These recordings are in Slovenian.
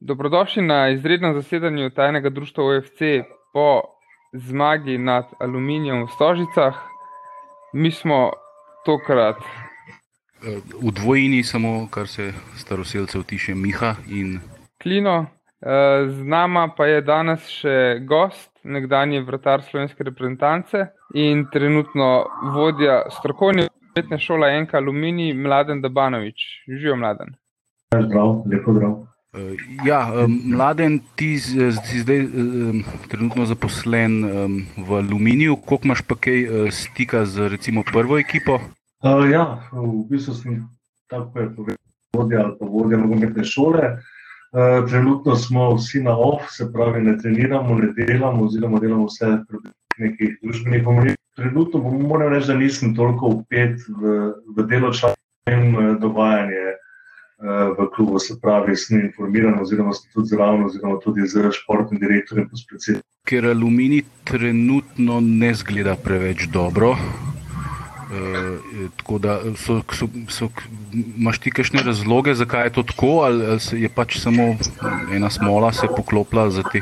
Dobrodošli na izrednem zasedanju tajnega društva OFC po zmagi nad Aluminijem v Stožicah. Mi smo tokrat v dvojini, samo kar se staroseljcev tiče, Miha in Klino. Z nama pa je danes še gost, nekdanji vrtar slovenske reprezentance in trenutno vodja strokovne umetne šole Enka Aluminij, Mladen Dabanovič. Živijo, Mladen. Zdrav, lepo zdrav. Ja, mladen, ti si zdaj trenutno zaposlen v Aluminiju. Koliko imaš pa kaj stika z recimo prvo ekipo? Uh, ja, v bistvu sem tako je povedal, vodja ali pa vodja nogometne šole. Uh, trenutno smo vsi na off, se pravi, ne treniramo, ne delamo, oziroma delamo vse prek nekih družbenih omrežij. Trenutno moram reči, da nisem toliko upet v, v delo in dogajanje uh, v klubu, se pravi, sem informiran, oziroma sem tudi zraven, oziroma tudi z športnim direktorjem, predsednikom. Ker Alumini trenutno ne zgleda preveč dobro. Uh, tako da so, so, so, imaš ti kakšne razloge, zakaj je to tako, ali, ali je pač samo ena smola se poklopila za, te,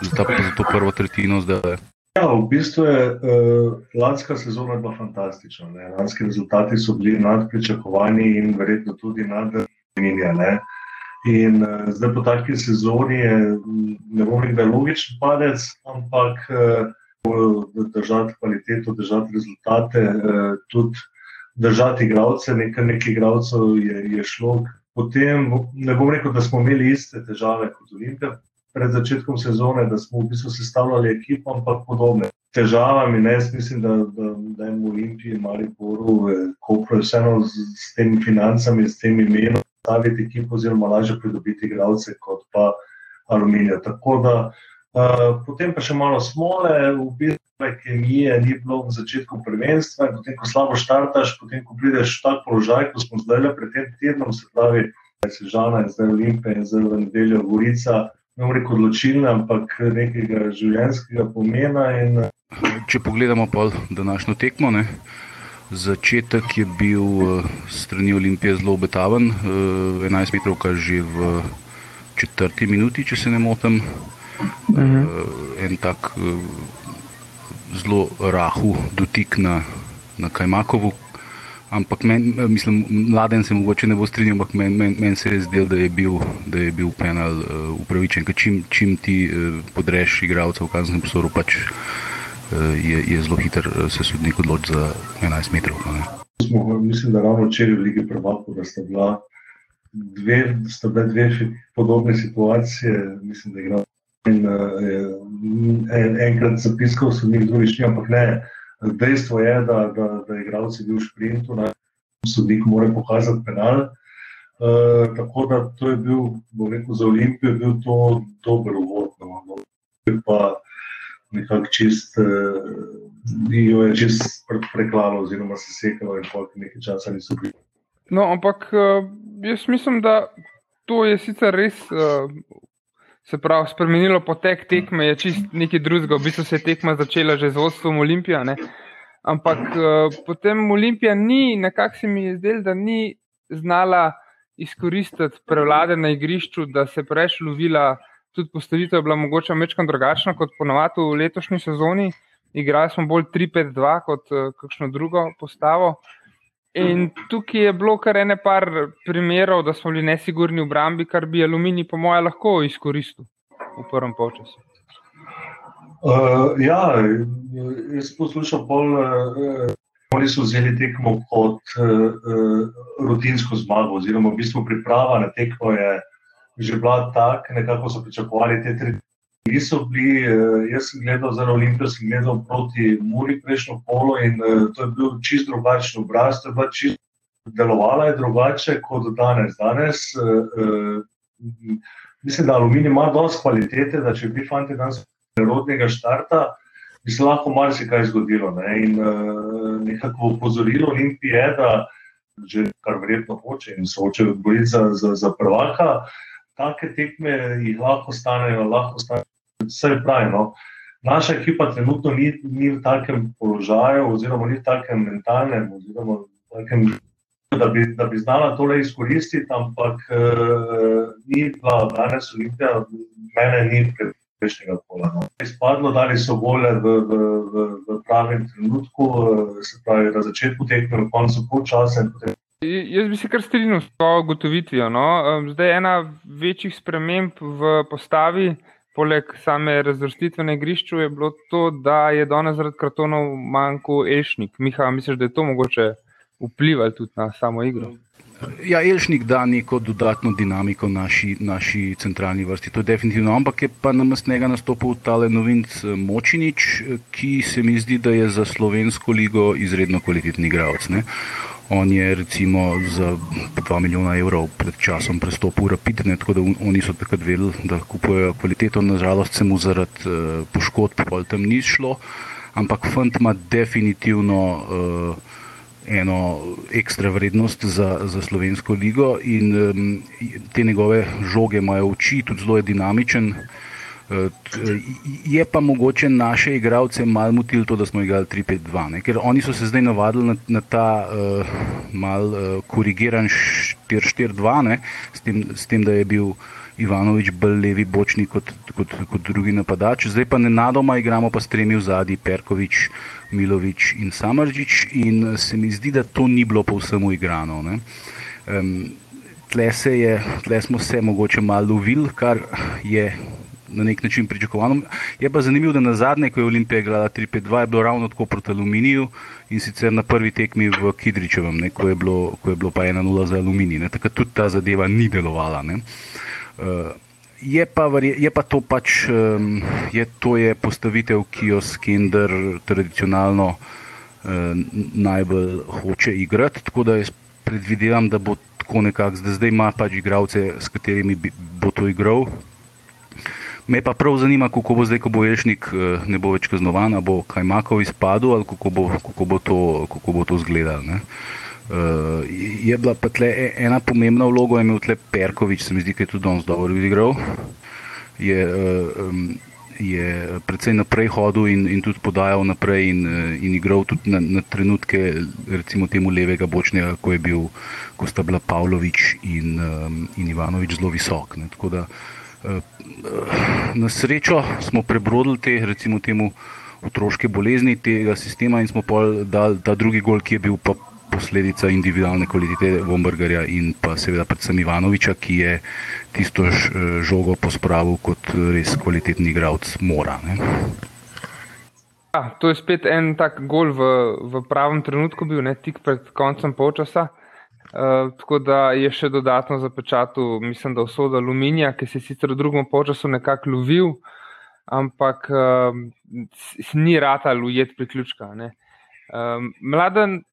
za, ta, za to prvo tretjino? Zdaj. Ja, v bistvu je uh, lanska sezona bila fantastična. Ne? Lanski rezultati so bili nad pričakovanji in verjetno tudi nad minjami. In uh, zdaj po taki sezoni je ne bom rekel, da je logičen padec, ampak. Uh, držati kvaliteto, držati rezultate, tudi držati igralce. Nekaj nekaj igralcev je, je šlo. Potem ne bom rekel, da smo imeli iste težave kot Olimpija pred začetkom sezone, da smo v bistvu sestavljali ekipo, ampak podobne. Težavami, ne, jaz mislim, da, da, da je v Olimpiji, ali Boru, Kopro, vseeno z, z temi financami, s tem imenom, staviti ekipo, oziroma lažje pridobiti igralce kot pa Aluminija. Tako da Uh, potem pa še malo smole, v bistvu kemije ni bilo v začetku prvenstva, in potem, ko slabo štartaš, potem, ko prideš v tak položaj, kot smo zdaj le pred tem tednom, se pravi, da se žana in zdaj Olimpija in zdaj v nedeljo Gorica, ne bom rekel odločilna, ampak nekega življenjskega pomena. In... Če pogledamo pa današnjo tekmo, ne? Začetek je bil strani Olimpije zelo obetaven, 11 metrov, kar že v četrti minuti, če se ne motim. Uh -huh. uh, en tak zelo rahu dotik na, na Kajmakovu. Ampak men, mislim, mladen se mogoče ne bo strinjal, ampak meni men, men se je zdelo, da je bil, da je bil penal uh, upravičen. Ker čim, čim ti uh, podreš igralca v kazenskem prostoru, pač uh, je, je zelo hiter uh, se sodnik odločil za 11 metrov. Smo, mislim, da ravno včeraj v Ligi Prvakov, da sta bila dve, sta bile dve podobne situacije. Mislim, da je igral in uh, en, enkrat zapiskal, so njih drugič, ampak ne. Dejstvo je, da, da, da je igralec bil v sprintu, da sodnik mora pokazati penal. Uh, tako da to je bil, bom rekel, za Olimpijo bil to dober uvod. No. Pa nekako čist, uh, jo je čist preklalo, oziroma se sekalo in pa nekaj časa niso bili. No, ampak jaz mislim, da to je sicer res uh, Se pravi, spremenilo potek tekme je čist nekaj drugega. V bistvu se je tekma začela že z vodstvom Olimpija. Ne? Ampak uh, potem Olimpija ni, nekako se mi je zdelo, da ni znala izkoristiti prevlade na igrišču, da se preveč lovila. Tudi postavitev je bila mogoče mečkam drugačna kot ponovadi v letošnji sezoni. Igrali smo bolj 3-5-2 kot uh, kakšno drugo postavo. In tukaj je bilo kar ene par primerov, da smo bili nesigurni v obrambi, kar bi aluminij, po mojem, lahko izkoristil v prvem polčasu. Uh, ja, jaz poslušam bolj. Uh, oni so vzeli tekmo kot uh, rutinsko zmago, oziroma v bistvu priprava na tekmo je že bila tako, nekako so pričakovali te tri niso bili, jaz sem gledal za Olimpijo, sem gledal proti Muri prejšnjo polo in to je bil čist drugačen obraz, to je bila čist delovala je drugače kot danes. Danes mislim, da aluminij ima dosti kvalitete, da če bi fanti danes nerodnega štarta, bi se lahko marsikaj zgodilo. Ne? In nekako upozorilo Olimpije je, da že kar verjetno hoče in se hoče boriti za, za, za prvaka, take tekme jih lahko stanejo, lahko stanejo. Vse pravi. No. Naša ekipa trenutno ni, ni v takem položaju, oziroma ni v takem mentalnem, oziroma takem da bi, da bi znala tole izkoristiti, ampak uh, ni bila danes Olimpija, mene ni prejšnjega kola. No. Izpadlo, da so vole v, v, v, v pravem trenutku, se pravi na začetku tekme, v koncu polčasa. Jaz bi se kar strinjal s to ugotovitvijo. No. Zdaj ena večjih sprememb v postavi. Poleg same razvrstitve na igrišču je bilo to, da je danes zaradi kartonov manjko Elšnik. Miha, misliš, da je to mogoče vplivalo tudi na samo igro? Ja, Elšnik da neko dodatno dinamiko naši, naši centralni vrsti, to je definitivno. Ampak je pa na mestnega nastopil tale novinc eh, Močinič, eh, ki se mi zdi, da je za slovensko ligo izredno kvalitetni igralec. On je recimo za 2 milijona evrov pred časom prestopil Rapidne, tako da oni so takrat vedeli, da kupujejo kvaliteto. Nažalost se mu zaradi uh, poškodb pol tam ni šlo, ampak fant ima definitivno uh, eno ekstra vrednost za, za slovensko ligo in um, te njegove žoge imajo oči, tudi zelo je dinamičen. Je pa mogoče naše igralce malo motil to, da smo igrali 3-5-2, ker oni so se zdaj navadili na, na ta uh, mal uh, korigiran 4-4-2, s, s tem, da je bil Ivanovič bolj levi bočni kot, kot, kot drugi napadač. Zdaj pa ne nadoma igramo pa s tremi v zadnji, Perkovič, Milovič in Samržič in se mi zdi, da to ni bilo povsem uigrano. Um, tle, je, tle smo se mogoče malo lovili, kar je na nek način pričakovano. Je pa zanimivo, da na zadnje, ko je Olimpija igrala 3-5-2, je bilo ravno tako proti Aluminiju in sicer na prvi tekmi v Kidričevem, ne, ko, je bilo, ko je bilo pa 1-0 za Aluminij. Tako da tudi ta zadeva ni delovala. Uh, je, pa, je pa to pač um, je, to je postavitev, ki jo Skender tradicionalno uh, najbolj hoče igrati. Tako da jaz predvidevam, da bo tako nekako zdaj, zdaj ima pač igralce, s katerimi bi, bo to igral. Me pa prav zanima, kako bo zdaj, ko bo Elšnik eh, ne bo več kaznovan, bo kaj makov izpadel ali kako bo, kako bo to, to izgledalo. Uh, je bila pa tle e, ena pomembna vloga, je imel tle Perkovič, se mi zdi, da je tudi danes dobro igral. Je, uh, um, je predvsej naprej hodil in, in tudi podajal naprej in, in igral tudi na, na trenutke, recimo temu levega bočnega, ko, bil, ko sta bila Pavlović in, um, in Ivanovič zelo visok. Ne, tako da uh, na srečo smo prebrodili te, recimo, temu otroške bolezni tega sistema in smo dali ta drugi gol, ki je bil pa posledica individualne kvalitete Vombergarja in pa seveda predvsem Ivanoviča, ki je tisto žogo pospravil kot res kvalitetni igralec mora. Ne. Ja, to je spet en tak gol v, v pravem trenutku bil, ne, tik pred koncem polčasa. Uh, tako da je še dodatno zapečatil, mislim, da vso aluminija, ki se je sicer v drugem času nekako lovil, ampak uh, ni rata lujet priključka. Um, mladen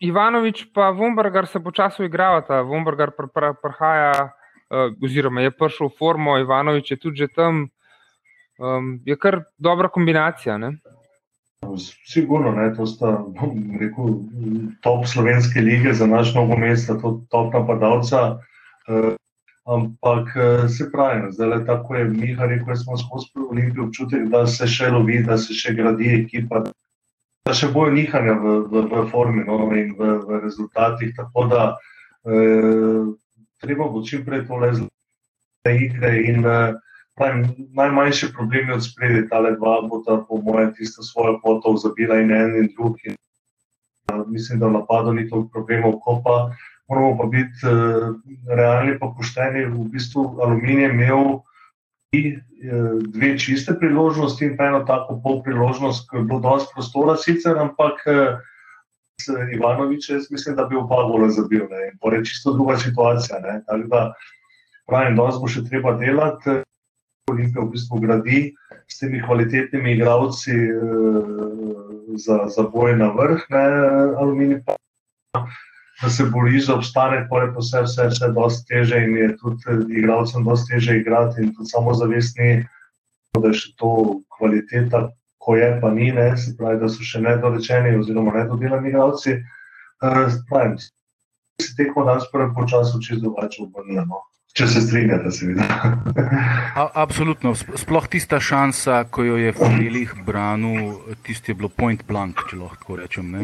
Ivanovič pa Vombergar se počasi igrava, Vombergar pr pr prihaja, uh, oziroma je prišel v formo, Ivanovič je tudi že tam. Um, je kar dobra kombinacija. Ne? Sigurno, ne, to sta rekel, top slovenske lige za naš nogomet, sta to top napadalca. Uh, ampak eh, se pravi, zdaj le tako je Miha rekel, smo skozi Olimpijo občutek, da se še lovi, da se še gradi ekipa, da še bojo nihanja v, v, v formi no, in v, v rezultatih. Tako da uh, treba bo čim prej tole zelo igre in uh, najmanjši problem je od spredje, ta le dva, bo ta, po mojem, tisto svojo potov zabila in en in drug. In, uh, mislim, da v napadu ni toliko problemov, ko pa moramo pa biti uh, realni in pošteni. V bistvu aluminij je imel uh, dve čiste priložnosti in pa eno tako pol priložnost, ki je bilo dosti prostora sicer, ampak uh, Ivanovič, jaz mislim, da bi oba gola zabil. Ne, pa je čisto druga situacija. Ne, tako da, pravim, da bo še treba delati. Olimpija v bistvu gradi s temi kvalitetnimi igravci uh, za, za boj na vrh, ne aluminij, pa, da se bori za obstanek, pa je vse, vse, vse dosti teže in je tudi igravcem dosti teže igrati in tudi samozavestni, da je še to kvaliteta, ko je pa ni, ne, se pravi, da so še nedorečeni oziroma nedodelani igravci. Uh, pravim, se tekmo danes prvem počasu čisto drugače obrnilo. Če se strinjate, seveda. Absolutno. Sploh tista šansa, ko jo je Fabelih branil, tisti je bilo point blank, če lahko rečem.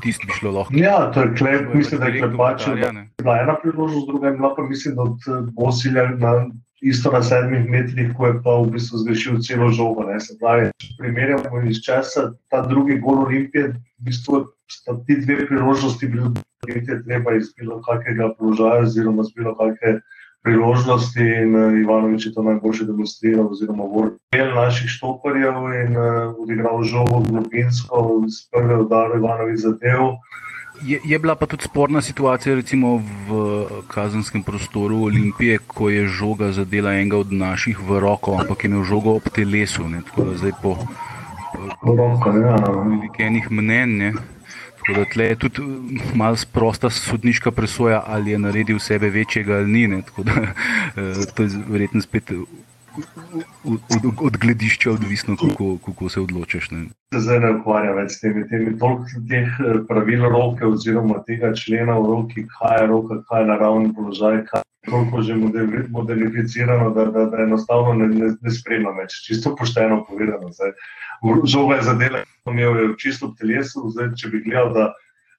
Tisti bi šlo lahko. Ja, to je klep, mislim, da je klepačil. Bila ena priložnost, druga je bila pa mislim, da od eh, Bosilja na isto na sedmih metrih, ko je pa v bistvu zgrešil celo žogo. Ne. Se pravi, če primerjamo iz časa, ta drugi gol Olimpije, v bistvu sta ti dve priložnosti bili, da je treba iz bilo kakega položaja oziroma z bilo kakega priložnosti in uh, Ivanovič je to najboljše demonstriral, oziroma vrnil naših štoparjev in uh, odigral žogo globinsko, z prve udare Ivanovič zadev. Je, je bila pa tudi sporna situacija, recimo v kazenskem prostoru Olimpije, ko je žoga zadela enega od naših v roko, ampak je imel žogo ob telesu. Ne, tako da zdaj po, po, po, po ja. velikih mnenjih. Tako da tle je tudi eh, malo sprosta sodniška presoja, ali je naredil sebe večjega ali ni. Da, eh, to je verjetno spet od, od, od gledišča odvisno, kako, kako se odločiš. Ne. Zdaj ne ukvarjam več s temi, temi toliko teh eh, pravil roke oziroma tega člena v roki, kaj je roka, kaj je naravni položaj, kaj toliko že modernificirano, da, da, da enostavno ne, ne, ne spremljam več. Čisto pošteno povedano. Zdaj žoga je zadela, imel je čisto v telesu. Zdaj, če bi gledal, da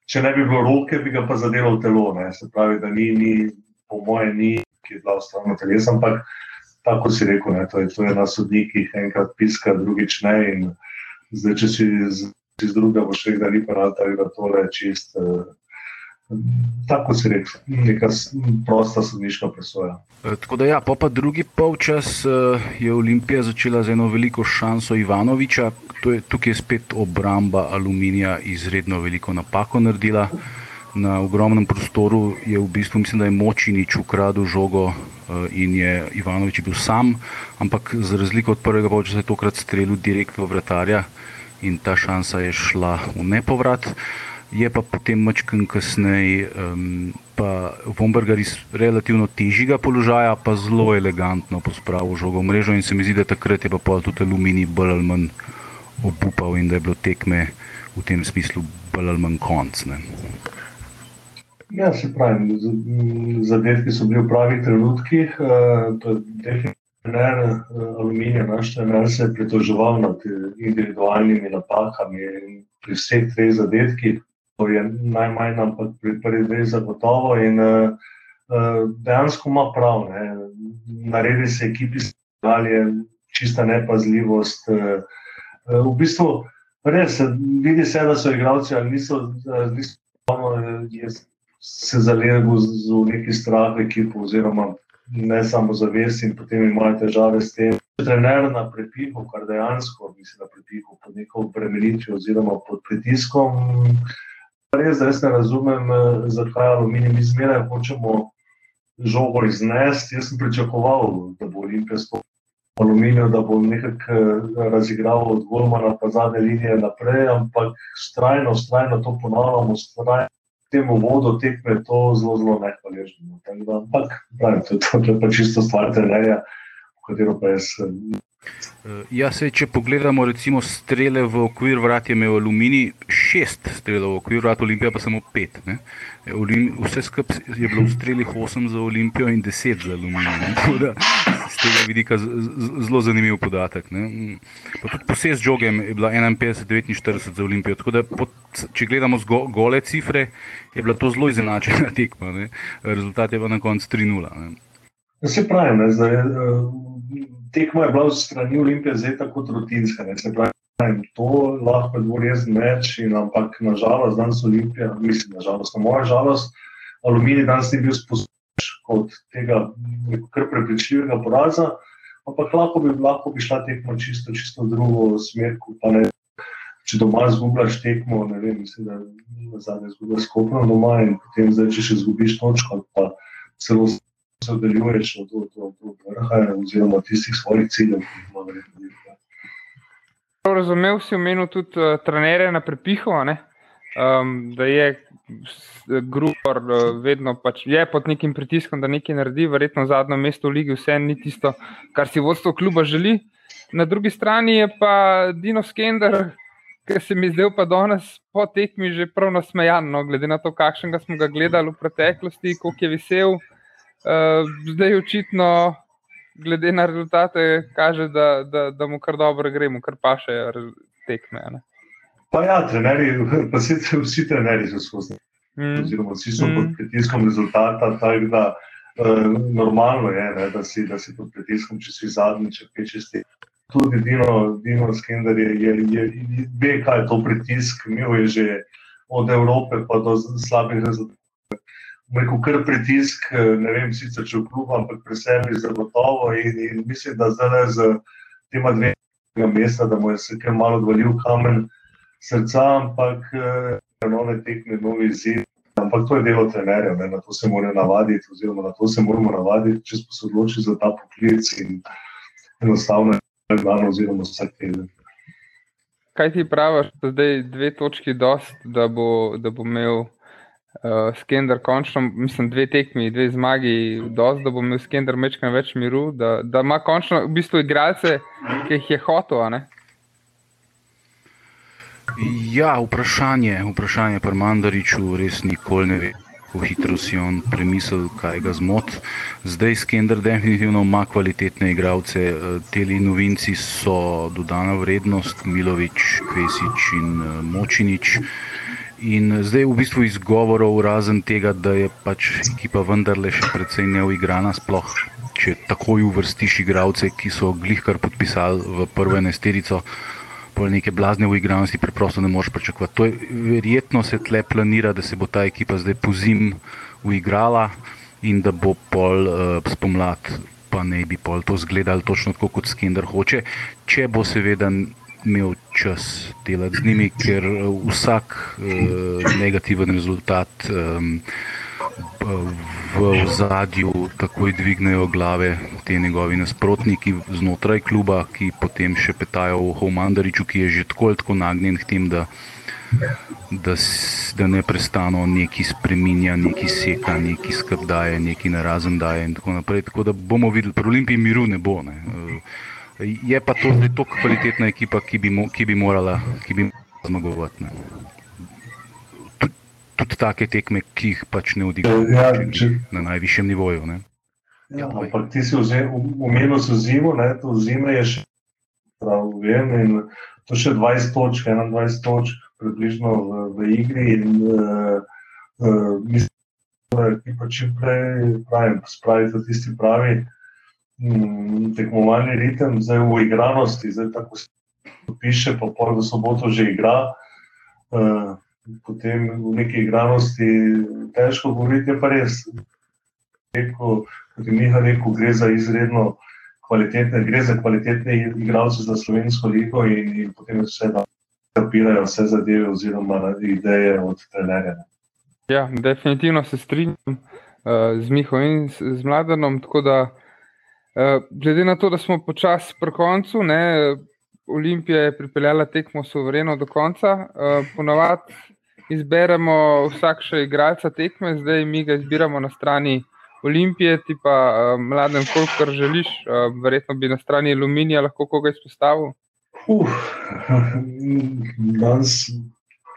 če ne bi bilo roke, bi ga pa zadelo v telo. Ne? Se pravi, da ni, ni po moje, ni, ki je bila ustavna telesa. Ampak tako si rekel, ne? to je, to je na sodnikih, enkrat piska, drugič ne. In zdaj, če si iz, iz druga, boš rekel, da ni parata, da tole je čist. Uh, Tako se reče, neka prosta sodniška presoja. E, tako da, ja, pa, pa drugi polčas e, je Olimpija začela z eno veliko šanso Ivanoviča. Je, tukaj je spet obramba aluminija izredno veliko napako naredila. Na ogromnem prostoru je v bistvu, mislim, da je močinič ukradel žogo e, in je Ivanovič bil sam, ampak za razliko od prvega polčasa je tokrat strelil direkt v vratarja in ta šansa je šla v nepovrat je pa potem mačken kasneje, um, pa Vombergar iz relativno težjega položaja, pa zelo elegantno pospravil žogo v mrežo in se mi zdi, da takrat je pa tudi aluminij bolj ali manj obupal in da je bilo tekme v tem smislu bolj ali manj konc. Ne. Ja, se pravi, zadetki so bili v pravih trenutkih. Uh, trener uh, aluminija, naš trener se je pritoževal nad individualnimi napakami pri vseh treh zadetkih. Je najmanj, ampak pri prvih dveh zagotovo. In uh, dejansko ima prav, ne. naredi se ekipi, da je čista nepazljivost. Uh, v bistvu, res vidi se, da so igravci, ali niso, niso se zalegli v neki strah, ekipo, oziroma ne samo zavest, in potem imajo težave s tem. Trener na prepihu, kar dejansko mislim, da prepihu pod neko bremenitvijo oziroma pod pritiskom. Res, jaz ne razumem, eh, zakaj aluminij mi zmeraj hočemo žogo iznesti. Jaz sem pričakoval, da bo Olimpija sploh aluminij, da bo nekako eh, razigral od Golmana pa zadnje linije naprej, ampak strajno, strajno to ponavljamo, strajno temu vodo tekme to zelo, zelo nehvaležno. Ampak pravim, to, to, to je pa čisto stvar trenerja, v katero pa jaz eh, ja, se, če pogledamo, recimo, strele v okvir vrat, je imel aluminij šest strelov, v okvir vrat Olimpija pa samo pet. Ne? Olim, vse skupaj je bilo v strelih osem za Olimpijo in deset za aluminij. Z tega vidika zelo zanimiv podatek. Tudi posest žogem je bila 51-49 za Olimpijo. Da, pod, če gledamo go, gole cifre, je bila to zelo izenačena tekma. Ne? Rezultat je pa na koncu 3-0. Ja, se pravi, ne, zdaj, tekma je bila strani Olimpije zelo kot rutinska. Ne, pravi, to lahko je dvorezen meč, in, ampak nažalost danes Olimpija, mislim, nažalost, na moja žalost, aluminij danes ni bil sposoben od tega kar prepričljivega poraza, ampak lahko bi, lahko bi šla tekma čisto, čisto drugo smer. Če doma izgubljaš tekmo, ne vem, mislim, da zadnje izgubljaš skupno doma in potem zdaj, če še izgubiš točko, pa celo se oddaljuješ od, vrha oziroma tistih svojih ciljev, ki jih imaš narediti. Razumel si omenil tudi uh, trenere na prepihu, um, da je Grubor uh, vedno pač je pod nekim pritiskom, da nekaj naredi, verjetno zadnjo mesto v ligi, vse ni tisto, kar si vodstvo kluba želi. Na drugi strani je pa Dino Skender, ki se mi zdaj pa danes po tekmi že prav nasmejan, no, glede na to, kakšnega smo ga gledali v preteklosti, koliko je vesel. Uh, zdaj očitno, glede na rezultate, kaže, da, da, da mu kar dobro gremo, kar pa še tekme. Ne? Pa ja, trenerji, pa vsi, vsi trenerji so skozi. Mm. Oziroma, vsi so mm. pod pritiskom rezultata. Tak, da, uh, normalno je, ne, da, si, da si pod pritiskom, če si zadnji, če pečeš ti. Tudi Dino, Dino Skender je, je, je, je, ve, kaj je to pritisk. Imel je že od Evrope pa do slabih rezultatov rekel, kar pritisk, eh, ne vem, sicer če v klubu, ampak pri sebi zagotovo. In, in mislim, da zdaj z tema dvema mesta, da mu je se kar malo odvalil kamen srca, ampak eh, nove tekme, novi izziv. Ampak to je delo trenerja, ne? na to se morajo navaditi, oziroma na to se moramo navaditi, če smo se odločili za ta poklic in enostavno je dan oziroma vsak teden. Kaj ti praviš, da zdaj dve točki dost, da bo, da bo imel uh, Skender, končno, mislim, dve tekmi, dve zmagi, dosti, da bo imel Skender mečkaj več miru, da, da ima končno v bistvu igralce, ki jih je hotel. Ja, vprašanje, vprašanje pri Mandariču res nikoli ne ve. Kako hitro si on premislil, kaj ga zmot. Zdaj Skender definitivno ima kvalitetne igralce. Eh, Teli novinci so dodana vrednost, Milovič, Kvesič in eh, Močinič. In zdaj v bistvu izgovorov, razen tega, da je pač ekipa vendarle še precej neuigrana, sploh če takoj uvrstiš igralce, ki so glihkar podpisali v prvo enesterico, pol neke blazne uigranosti preprosto ne moreš pričakovati. To je verjetno se tle planira, da se bo ta ekipa zdaj po zim uigrala in da bo pol uh, spomlad, pa ne bi pol to zgledal točno tako, kot Skender hoče, če bo seveda imel čas delati z njimi, ker eh, vsak uh, negativen rezultat um, v zadju takoj dvignejo glave te njegovi nasprotniki znotraj kluba, ki potem še petajo o Homandariču, ki je že tako ali tako nagnjen k tem, da, da, da ne prestano neki spreminja, neki seka, neki skrb daje, neki narazen daje in tako naprej. Tako da bomo videli, pri Olimpiji miru ne bo. Ne. Uh, Je pa to zdaj tako kvalitetna ekipa, ki bi, mo, ki bi morala, ki bi morala zmagovati. Tudi, tudi take tekme, ki jih pač ne odigrajo ja, na najvišjem nivoju. Ne? Ja, ampak ti si umenil so zimo, ne? to zime je še prav, vem, in to še 20 točk, 21 točk približno v, v igri in uh, uh, mislim, da je pa čim prej pravim, spraviti tisti pravi Mm, tekmovalni ritem, zdaj v igranosti, zdaj tako piše, pa pol v soboto že igra. Uh, potem v neki igranosti težko govoriti, je pa res. Kot je Miha rekel, gre za izredno kvalitetne, gre za kvalitetne igralce za slovensko ligo in, in potem vse da kapirajo vse zadeve oziroma ideje od trenerja. Ja, definitivno se strinjam uh, z Miho in z, z Mladenom, tako da Eh, glede na to, da smo počasi pri koncu, ne, Olimpija je pripeljala tekmo suvereno do konca, uh, ponavadi izberemo vsak še igralca tekme, zdaj mi ga izbiramo na strani Olimpije, ti pa uh, mladem, kolikor želiš, verjetno bi na strani Aluminija lahko koga izpostavil. Uh, danes,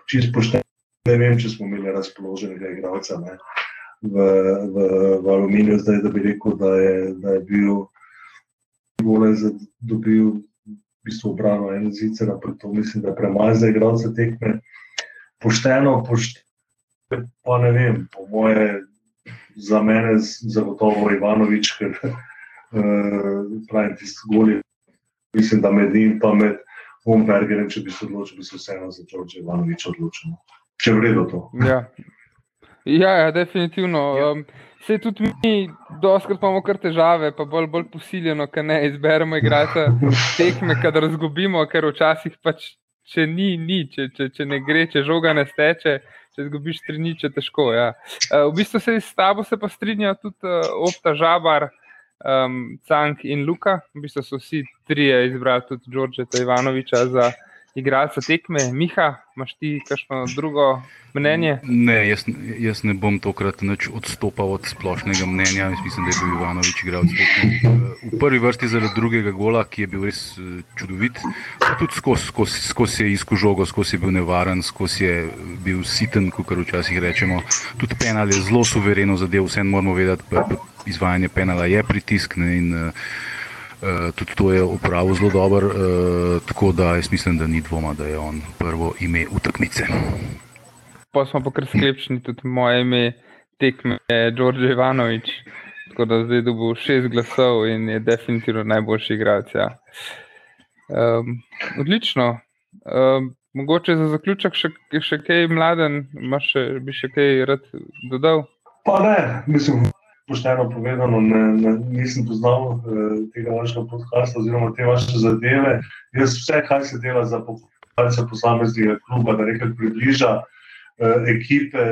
čisto pošteno, ne vem, če smo imeli razpoloženega igralca. Ne v, v, v aluminiju, zdaj da bi rekel, da je, da je bil gole za dobil v bistvu obrano en zicer, ampak to mislim, da je premaj za igralce tekme. Pošteno, pošteno, pa ne vem, po moje, za mene zagotovo Ivanovič, ker uh, pravim tisti goli, mislim, da med njim pa med Umbergerjem, če bi se odločil, bi se vseeno za Đorđe Ivanovič odločil. Če vredo to. Ja. Ja, ja, definitivno. Ja. Um, se tudi mi, doskrat imamo kar težave, pa bolj, bolj posiljeno, ker ne izberemo igrati tekme, kadar razgubimo, ker včasih pač, če ni, ni, če, če, če ne gre, če žoga ne steče, če zgubiš tri nič, je težko. Ja. Uh, v bistvu se s tabo se pa strinjajo tudi uh, Opta Žabar, um, Cank in Luka. V bistvu so vsi trije izbrali tudi Đorđeta Ivanoviča za igralca tekme. Miha, imaš ti kakšno drugo mnenje? Ne, jaz, jaz ne bom tokrat odstopal od splošnega mnenja. Jaz mislim, da je bil Ivanovič igralec tekme. V prvi vrsti zaradi drugega gola, ki je bil res eh, čudovit. Tudi skozi skos, skos je izkušal žogo, skozi je bil nevaren, skozi je bil siten, kot včasih rečemo. Tudi penal je zelo suvereno zadev, vse moramo vedeti. Izvajanje penala je pritisk. Ne, in, Uh, tudi to je upravil zelo dobro, uh, tako da jaz mislim, da ni dvoma, da je on prvo ime v tekmice. Pa smo pa kar sklepčni, tudi moje ime tekme je Đorđe Ivanovič, tako da zdaj dobil šest glasov in je definitivno najboljši igralec. Ja. Um, odlično. Um, mogoče za zaključek še, še kaj mladen, še, bi še kaj rad dodal? Pa ne, mislim pošteno povedano, ne, ne, nisem poznal eh, tega vašega podcasta oziroma te vaše zadeve. Jaz vse, kar se dela za populacijo posameznega kluba, da nekaj približa eh, ekipe,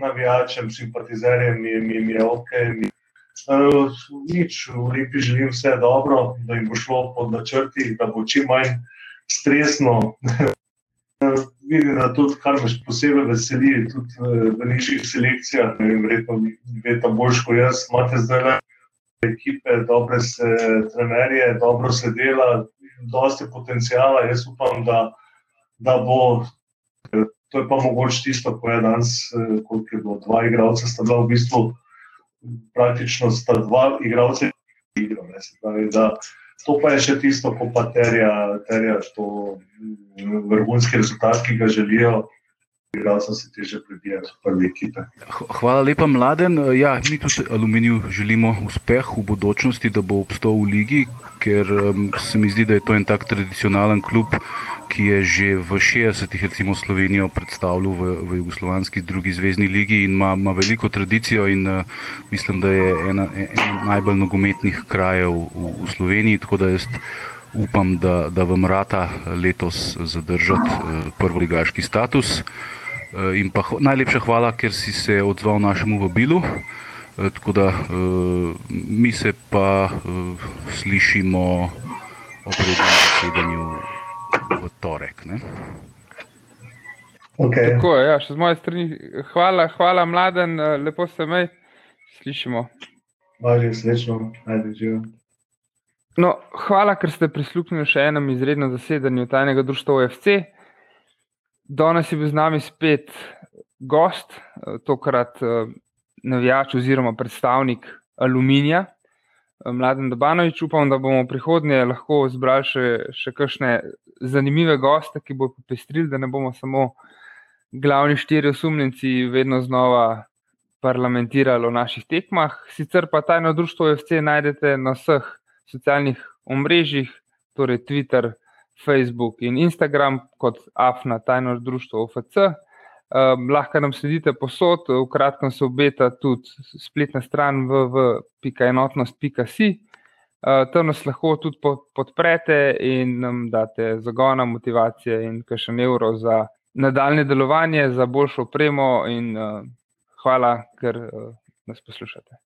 navijačem, simpatizerjem, mi, mi, mi je ok. Mi, eh, nič, v Olimpiji želim vse dobro, da jim bo šlo pod načrti, da bo čim manj stresno. vidim, da tudi, kar me posebej veseli, tudi eh, v nižjih selekcijah, ne vem, verjetno veste bolj kot jaz, imate zdaj le ekipe, dobre se trenerje, dobro se dela, dosti potencijala. Jaz upam, da, da bo. To je pa mogoče tisto, ko je danes, eh, koliko je bilo, dva igralca, sta bila v bistvu praktično sta dva igralca, ki jih igrajo. To pa je še tisto, ko pa terja, terja to mm, vrhunski rezultat, ki ga želijo. Hvala lepa, mladen. Ja, mi tudi Aluminiju želimo uspeh v budućnosti, da bo obstal v ligi, ker um, se mi zdi, da je to en tak tradicionalen klub, ki je že v 60-ih recimo Slovenijo predstavljal v, v Jugoslovanski drugi zvezdni ligi in ima, ima veliko tradicijo in uh, mislim, da je ena, ena najbolj nogometnih krajev v, v Sloveniji, tako da jaz upam, da, da vam rata letos zadržati uh, prvoligaški status. Uh, in pa najlepša hvala, ker si se odzval našemu vabilu. Uh, tako da uh, mi se pa slišimo o prednjem zasedanju v torek. Okay. Tako, ja, še z moje strani, hvala, hvala mladen, eh, lepo se mej, slišimo. Hvala, srečno, ajde, živo. No, hvala, ker ste prisluhnili še enem izrednem zasedanju tajnega društva OFC. Danes je bil z nami spet gost, eh, tokrat eh, navijač oziroma predstavnik Aluminija. Mladen Dobanovič, upam, da bomo v prihodnje lahko zbrali še, še kakšne zanimive goste, ki bodo popestrili, da ne bomo samo glavni štiri osumljenci vedno znova parlamentirali o naših tekmah. Sicer pa tajno društvo FC najdete na vseh socialnih omrežjih, torej Twitter, Facebook in Instagram kot AFNA tajno društvo OFC. Um, lahko nam sledite posod, v kratkem se obeta tudi spletna stran www.enotnost.si. Uh, tam nas lahko tudi podprete in nam date zagona, motivacije in še evro za nadaljne delovanje, za boljšo opremo. In, uh, hvala, ker uh, nas poslušate.